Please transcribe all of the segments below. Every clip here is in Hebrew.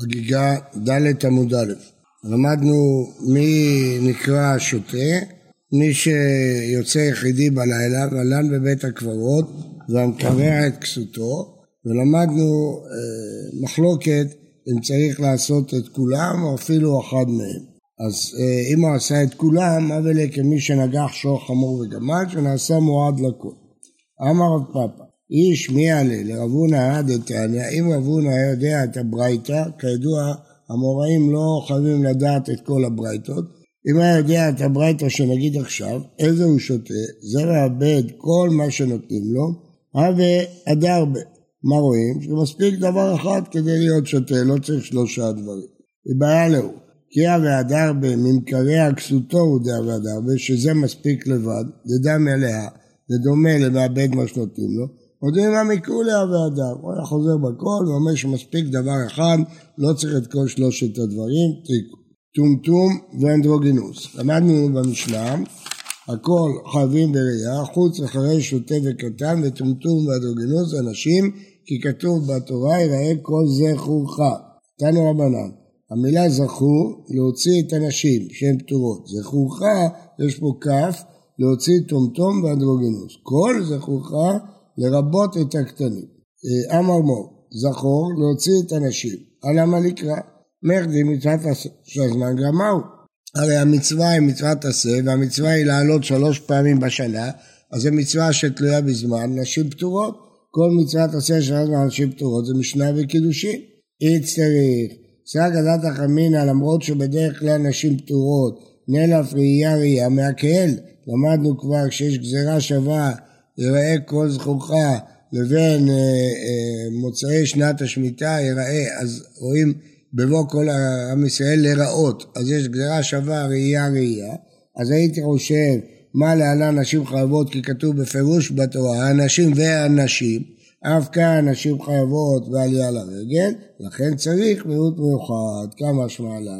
חגיגה ד' עמוד א'. למדנו מי נקרא שוטה, מי שיוצא יחידי בלילה ועלן בבית הקברות והמקרע את כסותו, ולמדנו אה, מחלוקת אם צריך לעשות את כולם או אפילו אחד מהם. אז אה, אם הוא עשה את כולם, אבל כמי שנגח שור חמור וגמל, שנעשה מועד לכל. אמר רב פאפא, איש מי יעלה לרב הונא דתניא, אם רב הונא יודע את הברייתא, כידוע המוראים לא חייבים לדעת את כל הברייתות, אם היה יודע את הברייתא שנגיד עכשיו, איזה הוא שותה, זה מאבד כל מה שנותנים לו, הווה אדר ב. מה רואים? שמספיק דבר אחד כדי להיות שותה, לא צריך שלושה דברים. ובעיה להו, כי הווה אדר ב ממקרי הכסותו הוא דה והדר ב, שזה מספיק לבד, זה דם מלאה, זה דומה למאבד מה שנותנים לו, מודיעים לה מכולי והדר, הוא היה חוזר בכל ואומר שמספיק דבר אחד, לא צריך את כל שלושת הדברים, תיקו. טומטום ואנדרוגינוס. למדנו במשנה, הכל חייבים בראייה, חוץ אחרי שוטה וקטן וטומטום ואנדרוגינוס אנשים, כי כתוב בתורה יראה כל זכורך. תנו רבנן. המילה זכור, להוציא את הנשים שהן פטורות. זכורך, יש פה כף, להוציא טומטום ואנדרוגינוס. כל זכורך לרבות את הקטנים. אה, אמר מור, זכור להוציא את הנשים, על למה לקרא? מרדי מצוות הזמן גם מהו? הרי המצווה היא מצוות עשה והמצווה היא לעלות שלוש פעמים בשנה אז זו מצווה שתלויה בזמן, נשים פטורות כל מצוות עשה של הזמן נשים פטורות זה משנה וקידושין אי צריך סרק עדת החמינא למרות שבדרך כלל נשים פטורות נלף ראייה ראייה מהקהל למדנו כבר שיש גזירה שווה יראה כל זכורך לבין אה, אה, מוצאי שנת השמיטה יראה, אז רואים בבוא כל עם ישראל לראות, אז יש גזירה שווה ראייה ראייה, אז הייתי חושב מה להלן נשים חייבות כי כתוב בפירוש בתורה הנשים והנשים, אף כאן נשים חייבות ועלייה לרגל, לכן צריך מיעוט מיוחד, כמה שמע לה.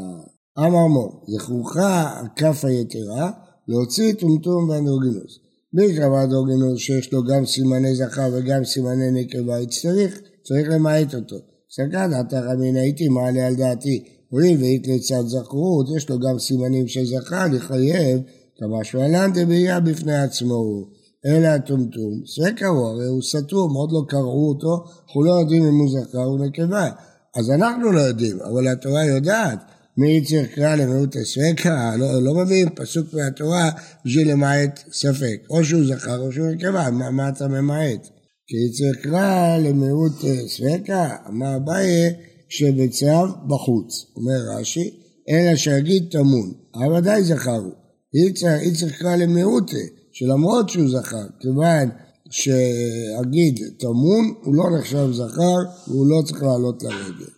אמר מור, זכורך הכף היתרה להוציא טומטום ואנדרוגינוס. בקרבת אורגינוס שיש לו גם סימני זכר וגם סימני נקבה, יצטריך, צריך למעט אותו. סגן עתך אמין הייתי מעלה על דעתי, הואיל והיית לצד זכרות, יש לו גם סימנים של זכר, לחייב כמה שמלן דביה בפני עצמו. אלא הטומטום, סרקה הוא, הרי הוא סתום, עוד לא קראו אותו, אנחנו לא יודעים אם הוא זכר או נקבה. אז אנחנו לא יודעים, אבל התורה יודעת. מי צריך קרא למיעוט הספקה, לא, לא מביאים פסוק מהתורה בשביל למעט ספק. או שהוא זכר או שהוא נקבה, מה, מה אתה ממעט? כי צריך קרא למיעוט ספקה, אמר אביי, כשבצו בחוץ. אומר רש"י, אלא שיגיד טמון, אבל ודאי זכר הוא. אי צריך קרא למיעוט, שלמרות שהוא זכר, כיוון שאגיד טמון, הוא לא נחשב זכר והוא לא צריך לעלות לרגל.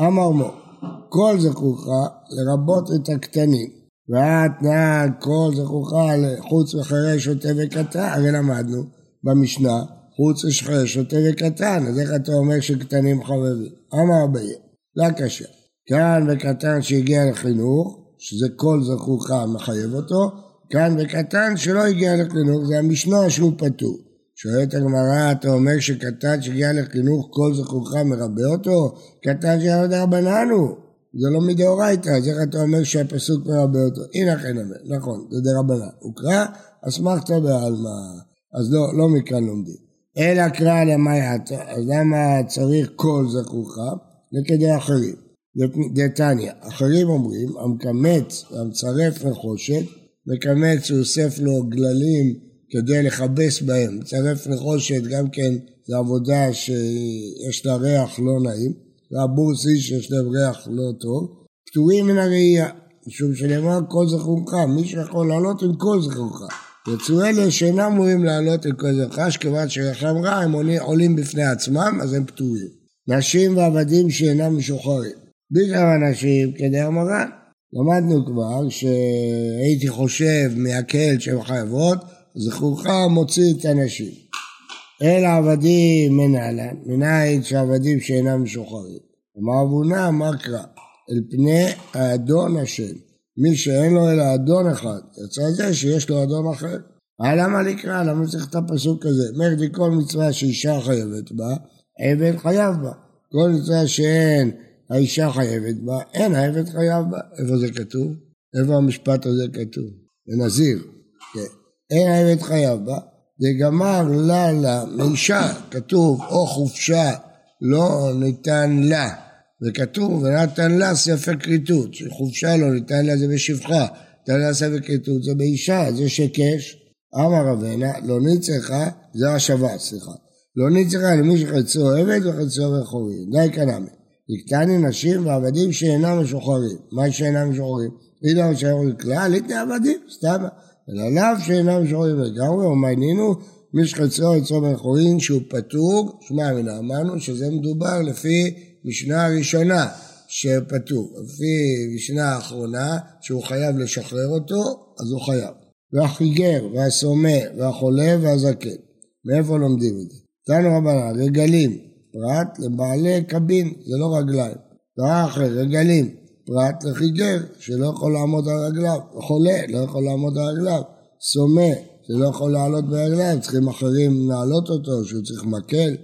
אמר מור כל זכורך לרבות את הקטנים. והתנא כל זכורך חוץ וחירי שוטה וקטן, הרי למדנו במשנה חוץ וחירי שוטה וקטן, אז איך אתה אומר שקטנים חברים? אמר אביי, לא קשה. כאן וקטן שהגיע לחינוך, שזה כל זכורך מחייב אותו, כאן וקטן שלא הגיע לחינוך, זה המשנה שהוא פטור. שואלת הגמרא, אתה אומר שקטן שהגיע לחינוך כל זכורך מרבה אותו? קטן שהיה דרבנן הוא. זה לא מדאורייתא, אז איך אתה אומר שהפסוק מרבה אותו? הנה כן אומר, נכון, זה דרבנן. קרא, אסמכתא בעלמא, אז לא, לא מכאן לומדים. אלא קרא למאייתא, אז למה צריך כל זכורך? לכדי אחרים. דתניא, אחרים אומרים, המקמץ והמצרף נחושת, מקמץ הוא אוסף לו גללים כדי לכבס בהם, מצרף נחושת גם כן זו עבודה שיש לה ריח לא נעים, והבורסי שיש להם ריח לא טוב, פטורים מן הראייה, משום שנאמר כל זכורך, מי שיכול לעלות עם כל זכורך. יצאו אלה שאינם אמורים לעלות עם כל זכורך, שכיוון שרחם רע הם עולים בפני עצמם, אז הם פטורים. נשים ועבדים שאינם משוחררים. בעיקר אנשים כדי המרן. למדנו כבר שהייתי חושב מהקהל שהן חייבות, זכורך מוציא את הנשים. אל עבדים מנהלן, מנין שעבדים שאינם משוחררים. אמר אבונה, מה קרא? אל פני האדון השם. מי שאין לו אלא אדון אחד, יצא זה שיש לו אדון אחר. אה, למה לקרוא? למה צריך את הפסוק הזה? מרדי כל מצווה שאישה חייבת בה, עבד חייב בה. כל מצווה שאין האישה חייבת בה, אין העבד חייב בה. איפה זה כתוב? איפה המשפט הזה כתוב? בנזיר. כן. אין העבד חייב בה, וגמר לה לה מאישה, כתוב או חופשה לא ניתן לה, וכתוב ונתן לה ספר כריתות, שחופשה לא ניתן לה זה בשפחה, ניתן לה ספר כריתות זה באישה, זה שקש, אמר רבנה, לא נצחה, זה השווה, סליחה, לא נצחה למי שחצו עבד וחצו בכורי, די כנמי, לקטני נשים ועבדים שאינם משוחררים, מה שאינם משוחררים? אילם משוחררים כלל, איתני עבדים, סתם, אלא לאו שאינם משוחררים לגמרי, ומעניינו מי שחצו יצרו בן חורין שהוא פטור, שמע מינה, אמרנו שזה מדובר לפי משנה הראשונה שפטור, לפי משנה האחרונה שהוא חייב לשחרר אותו, אז הוא חייב. והחיגר, והסומה, והחולה, והזקן. מאיפה לומדים את זה? תנו רבנן, רגלים, פרט לבעלי קבין, זה לא רגליים. דבר אחר, רגלים, פרט לחיגר, שלא יכול לעמוד על רגליו, חולה, לא יכול לעמוד על רגליו, סומה, שלא יכול לעלות ברגליו, צריכים אחרים להעלות אותו, שהוא צריך מקל,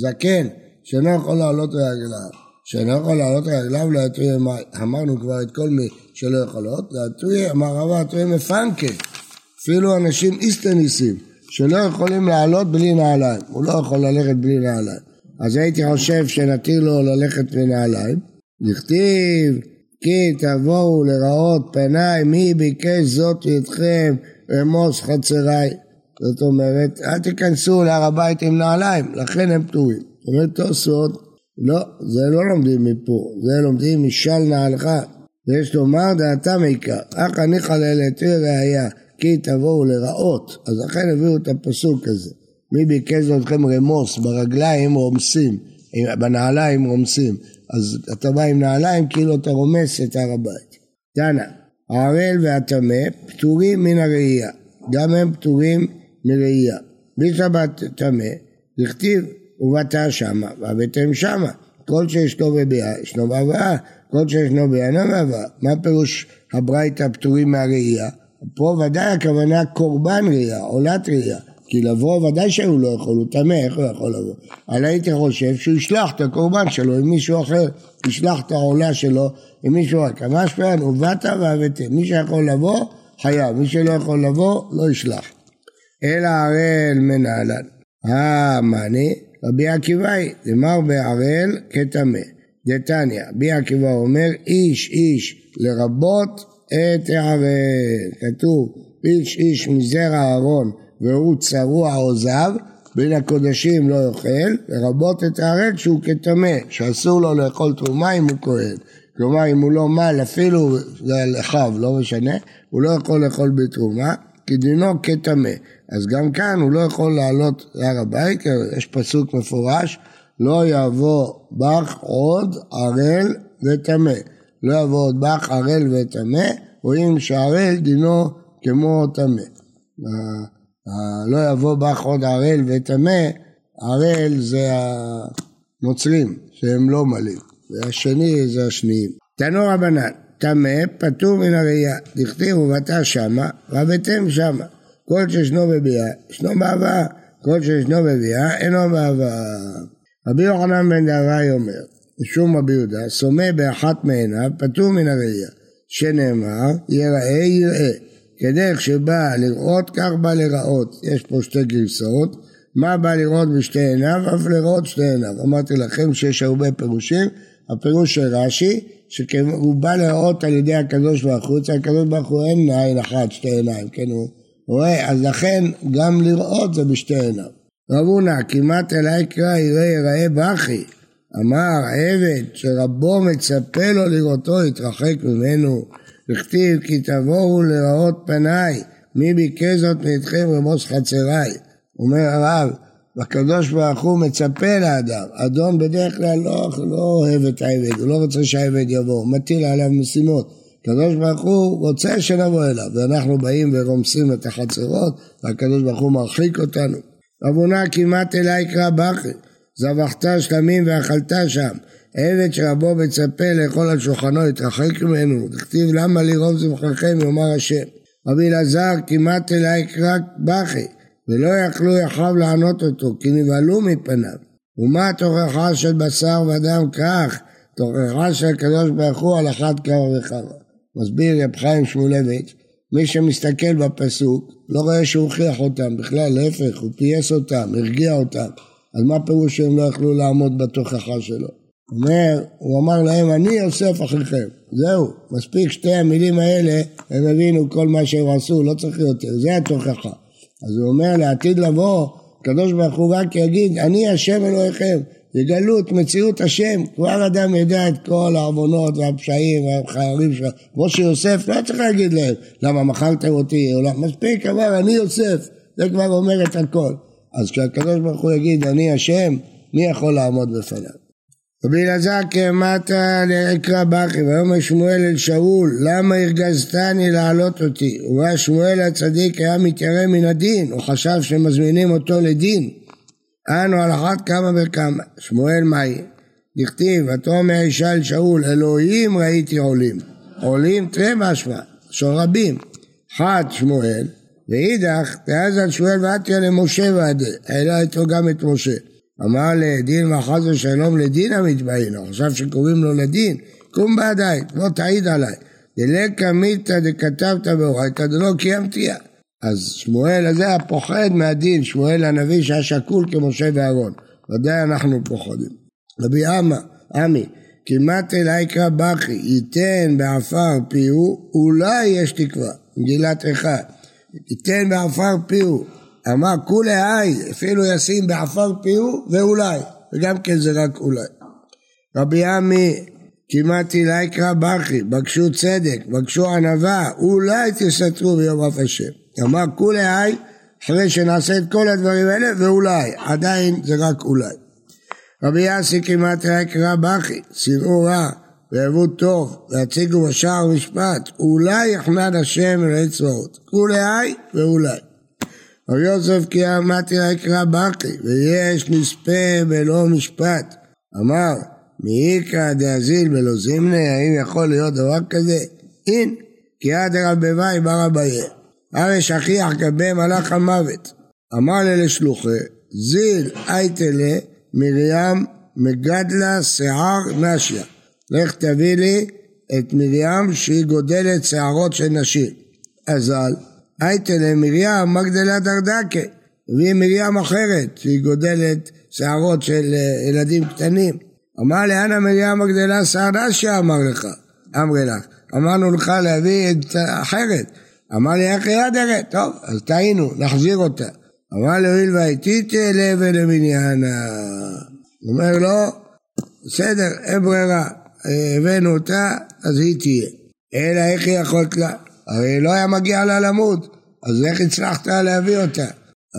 זקן, שאינו יכול לעלות ברגליו, שאינו יכול לעלות ברגליו לא יתוי מים. אמרנו כבר את כל מי שלא יכולות, להטוי, אמר רבא, יתוי מפנקה, אפילו אנשים איסטניסים, שלא יכולים לעלות בלי נעליים, הוא לא יכול ללכת בלי נעליים. אז הייתי חושב שנתיר לו ללכת בנעליים, נכתיב כי תבואו לראות פניי, מי ביקש זאת איתכם רמוס חצריי. זאת אומרת, אל תיכנסו להר הבית עם נעליים, לכן הם פטורים. אומרת תוספות, לא, זה לא לומדים מפה, זה לומדים משל נעלך. ויש לומר דעתם עיקר, אך אני חללתי ראיה, כי תבואו לראות. אז לכן הביאו את הפסוק הזה. מי ביקש אתכם רמוס, ברגליים רומסים, בנעליים רומסים. אז אתה בא עם נעליים כאילו אתה רומס את הר הבית. תנא, הערל והטמא פטורים מן הראייה, גם הם פטורים מראייה. בשבת טמא, דכתיב ובאת שמה, והבאתם שמה. כל שישנו בביאה, ישנו בהבאה, כל שישנו ביאה, אינו בהבאה. מה פירוש הברייתא פטורים מהראייה? פה ודאי הכוונה קורבן ראייה, עולת ראייה. כי לבוא ודאי שהוא לא יכול, הוא טמא, איך הוא יכול לבוא? אבל הייתי חושב שהוא ישלח את הקורבן שלו עם מישהו אחר, ישלח את העולה שלו עם מישהו אחר. כמה שפען, ובאת והבאתם. מי שיכול לבוא, חייב. מי שלא יכול לבוא, לא ישלח. אלא הראל מנהלן. אה, מאני? רבי עקיבאי, דמר בערל כטמא. דתניא, רבי עקיבא אומר, איש איש לרבות את הערל. כתוב, איש איש מזרע אהרון והוא צרוע או זב, בין הקודשים לא יאכל, לרבות את הערל שהוא כטמא, שאסור לו לאכול תרומה אם הוא כהן. כלומר, אם הוא לא מל, אפילו לחב, לא משנה, הוא לא יכול לאכול בתרומה, כי דינו כטמא. אז גם כאן הוא לא יכול לעלות להר הבית, יש פסוק מפורש, לא יבוא בך עוד ערל וטמא. לא יבוא עוד בך ערל וטמא, רואים שערל דינו כמו טמא. לא יבוא בך עוד ערל וטמא, ערל זה הנוצרים שהם לא מלאים, והשני זה השניים. תנו רבנן, טמא פטור מן הראייה, דכתיב ובאת שמה, רבתם שמה. כל שישנו בביאה, ישנו בהבאה, כל שישנו בביאה, אינו בהבאה. רבי יוחנן בן דהרי אומר, משום רבי יהודה, סומא באחת מעיניו, פטור מן הראייה, שנאמר, יראה יראה. כדרך שבא לראות, כך בא לראות. יש פה שתי גרסאות. מה בא לראות בשתי עיניו? אף לראות שתי עיניו. אמרתי לכם שיש הרבה פירושים. הפירוש של רש"י, שהוא בא לראות על ידי הקדוש ברוך הוא, אצל הקדוש ברוך הוא אין עין אחת, שתי עיניים, כן, הוא רואה, אז לכן גם לראות זה בשתי עיניו. רב הונא, כמעט אליי קרא יראה יראה בכי. אמר עבד שרבו מצפה לו לראותו, יתרחק ממנו. וכתיב כי תבואו לראות פניי, מי ביקש זאת מאתכם רמוס חצריי. אומר הרב, והקדוש ברוך הוא מצפה לאדם, אדון בדרך כלל לא, לא אוהב את העבד, הוא לא רוצה שהעבד יבוא, הוא מטיל עליו משימות. הקדוש ברוך הוא רוצה שנבוא אליו, ואנחנו באים ורומסים את החצרות, והקדוש ברוך הוא מרחיק אותנו. רבונה כמעט אליי קרא בכי, זבחת שלמים ואכלת שם, עבד שרבו מצפה לאכול על שולחנו יתרחק ממנו, תכתיב למה לרוב זבחכם יאמר השם. רבי אלעזר כמעט אליי קרק בכי, ולא יכלו יחב לענות אותו, כי נבהלו מפניו. ומה תוכחה של בשר ודם כך, תוכחה של הקדוש ברוך הוא על אחת כמה וכמה. מסביר רב חיים שמואלביץ', מי שמסתכל בפסוק לא רואה שהוא הוכיח אותם, בכלל להפך, הוא פייס אותם, הרגיע אותם. אז מה פירוש שהם לא יכלו לעמוד בתוכחה שלו? אומר, הוא אמר להם, אני יוסף אחריכם. זהו, מספיק שתי המילים האלה, הם הבינו כל מה שהם עשו, לא צריך יותר, זה התוכחה. אז הוא אומר, לעתיד לבוא, הקדוש ברוך הוא רק יגיד, אני השם אלוהיכם, יגלו את מציאות השם, כבר אדם ידע את כל העוונות והפשעים והחיירים שלו, כמו שיוסף לא צריך להגיד להם, למה מכרתם אותי, או לא, מספיק, אמר אני יוסף, זה כבר אומר את הכל. אז כשהקדוש ברוך הוא יגיד אני השם, מי יכול לעמוד בפניו? רבי אלעזר כמטה לאקרא בכי, ויאמר שמואל אל שאול, למה הרגזתני להעלות אותי? ובא שמואל הצדיק היה מתיירא מן הדין, הוא חשב שמזמינים אותו לדין. אנו על אחת כמה וכמה. שמואל מהי? דכתיב, ותאמר אישה אל שאול, אלוהים ראיתי עולים. עולים תראה משמע, של רבים. חד שמואל, ואידך, תעז שמואל ועטיה למשה ועדה, העלה איתו גם את משה. אמר לדין וחס ושלום לדין המתבעין, עכשיו שקוראים לו לדין, קום בעדיי, לא תעיד עליי. דלקה מיתא דכתבת באורייתא דלא קיימתיה. אז שמואל הזה היה פוחד מהדין, שמואל הנביא שהיה שקול כמשה ואהרון. ודאי אנחנו פוחדים. רבי עמה, עמי, כמעט אל איקרא בכי, ייתן בעפר פיהו, אולי יש תקווה. מגילת איכה. ייתן בעפר פיהו, אמר כולי היי, אפילו ישים בעפר פיהו ואולי, וגם כן זה רק אולי. רבי עמי כמעט אלי קרא בכי, בקשו צדק, בקשו ענווה, אולי תסתרו ביום אף השם. אמר כולי היי, אחרי שנעשה את כל הדברים האלה, ואולי, עדיין זה רק אולי. רבי יאסי כמעט אלי קרא בכי, שנאו רע, ויבוא טוב, ויציגו בשער משפט, אולי יחמד השם אלוהי צבאות. כולי היי ואולי. רבי יוסף כי אמרתי לה יקרא בכי, ויש נספה בלא משפט. אמר, מאיכא דאזיל בלא זימנה, האם יכול להיות דבר כזה? אין, כי עד רבבי בר אביה. הרי שכיח גבי מלאך המוות. אמר לי לשלוחי, זיל אייטלה מרים מגדלה שיער נשיה. לך תביא לי את מרים שהיא גודלת שערות של נשים. אזל הייתלה מרים מגדלה דרדקה, והיא מרים אחרת, שהיא גודלת שערות של אה, ילדים קטנים. אמר לי, אנא מרים מגדלה שיער נשיה אמר לך, אמרי לך. אמרנו לך להביא את אחרת. אמר לי, איך יד ארת? טוב, אז טעינו, נחזיר אותה. אמר לי, הואיל והייתיתי אלה ולמניינה. אומר לו, לא, בסדר, אין ברירה, אה, הבאנו אותה, אז היא תהיה. אלא איך יכולת לה? הרי לא היה מגיע לה למות, אז איך הצלחת להביא אותה?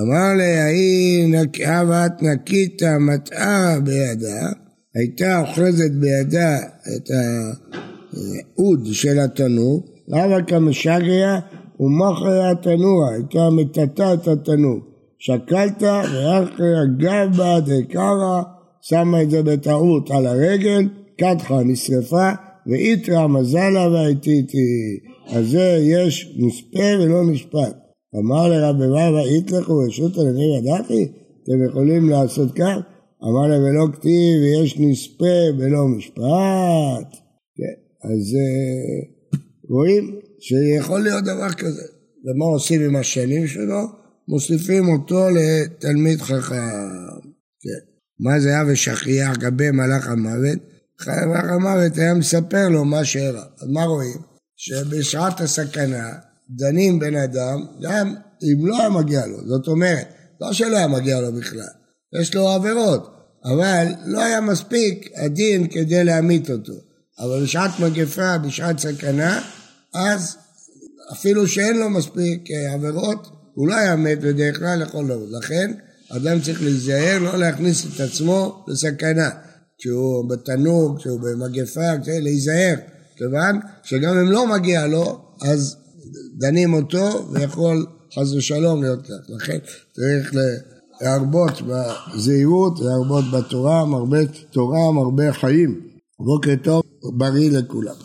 אמר לי, ההיא אבת נקית מטעה בידה, הייתה אוחזת בידה את האוד של התנור, רבה כמשגריה ומחריה התנורה, הייתה מטאטה את התנור. שקלת ואחריה גבה דקרא, שמה את זה בטעות על הרגל, קדחה נשרפה, ואיתרא מזלה והייתיתי. אז זה יש נספה ולא נשפט. אמר לרבי בבא איתלכו רשותא למי ידעתי? אתם יכולים לעשות כך? אמר לה ולא כתיב ויש נספה ולא משפט. כן, אז אה, רואים שיכול להיות דבר כזה. ומה עושים עם השנים שלו? מוסיפים אותו לתלמיד חכם. כן. מה זה היה ושכיח גבי מלאך המוות? מלאך המוות היה מספר לו מה שאירע. אז מה רואים? שבשעת הסכנה דנים בן אדם גם אם לא היה מגיע לו, זאת אומרת, לא שלא היה מגיע לו בכלל, יש לו עבירות, אבל לא היה מספיק הדין כדי להמית אותו. אבל בשעת מגפה, בשעת סכנה, אז אפילו שאין לו מספיק אה, עבירות, הוא לא היה מת בדרך כלל לכל דבר. לכן אדם צריך להיזהר לא להכניס את עצמו לסכנה. כשהוא בתנור, כשהוא במגפה, להיזהר. כיוון שגם אם לא מגיע לו, אז דנים אותו ויכול חס ושלום להיות כך. לכן צריך להרבות בזהירות, להרבות בתורה, מרבה תורה, מרבה חיים. בוקר טוב, בריא לכולם.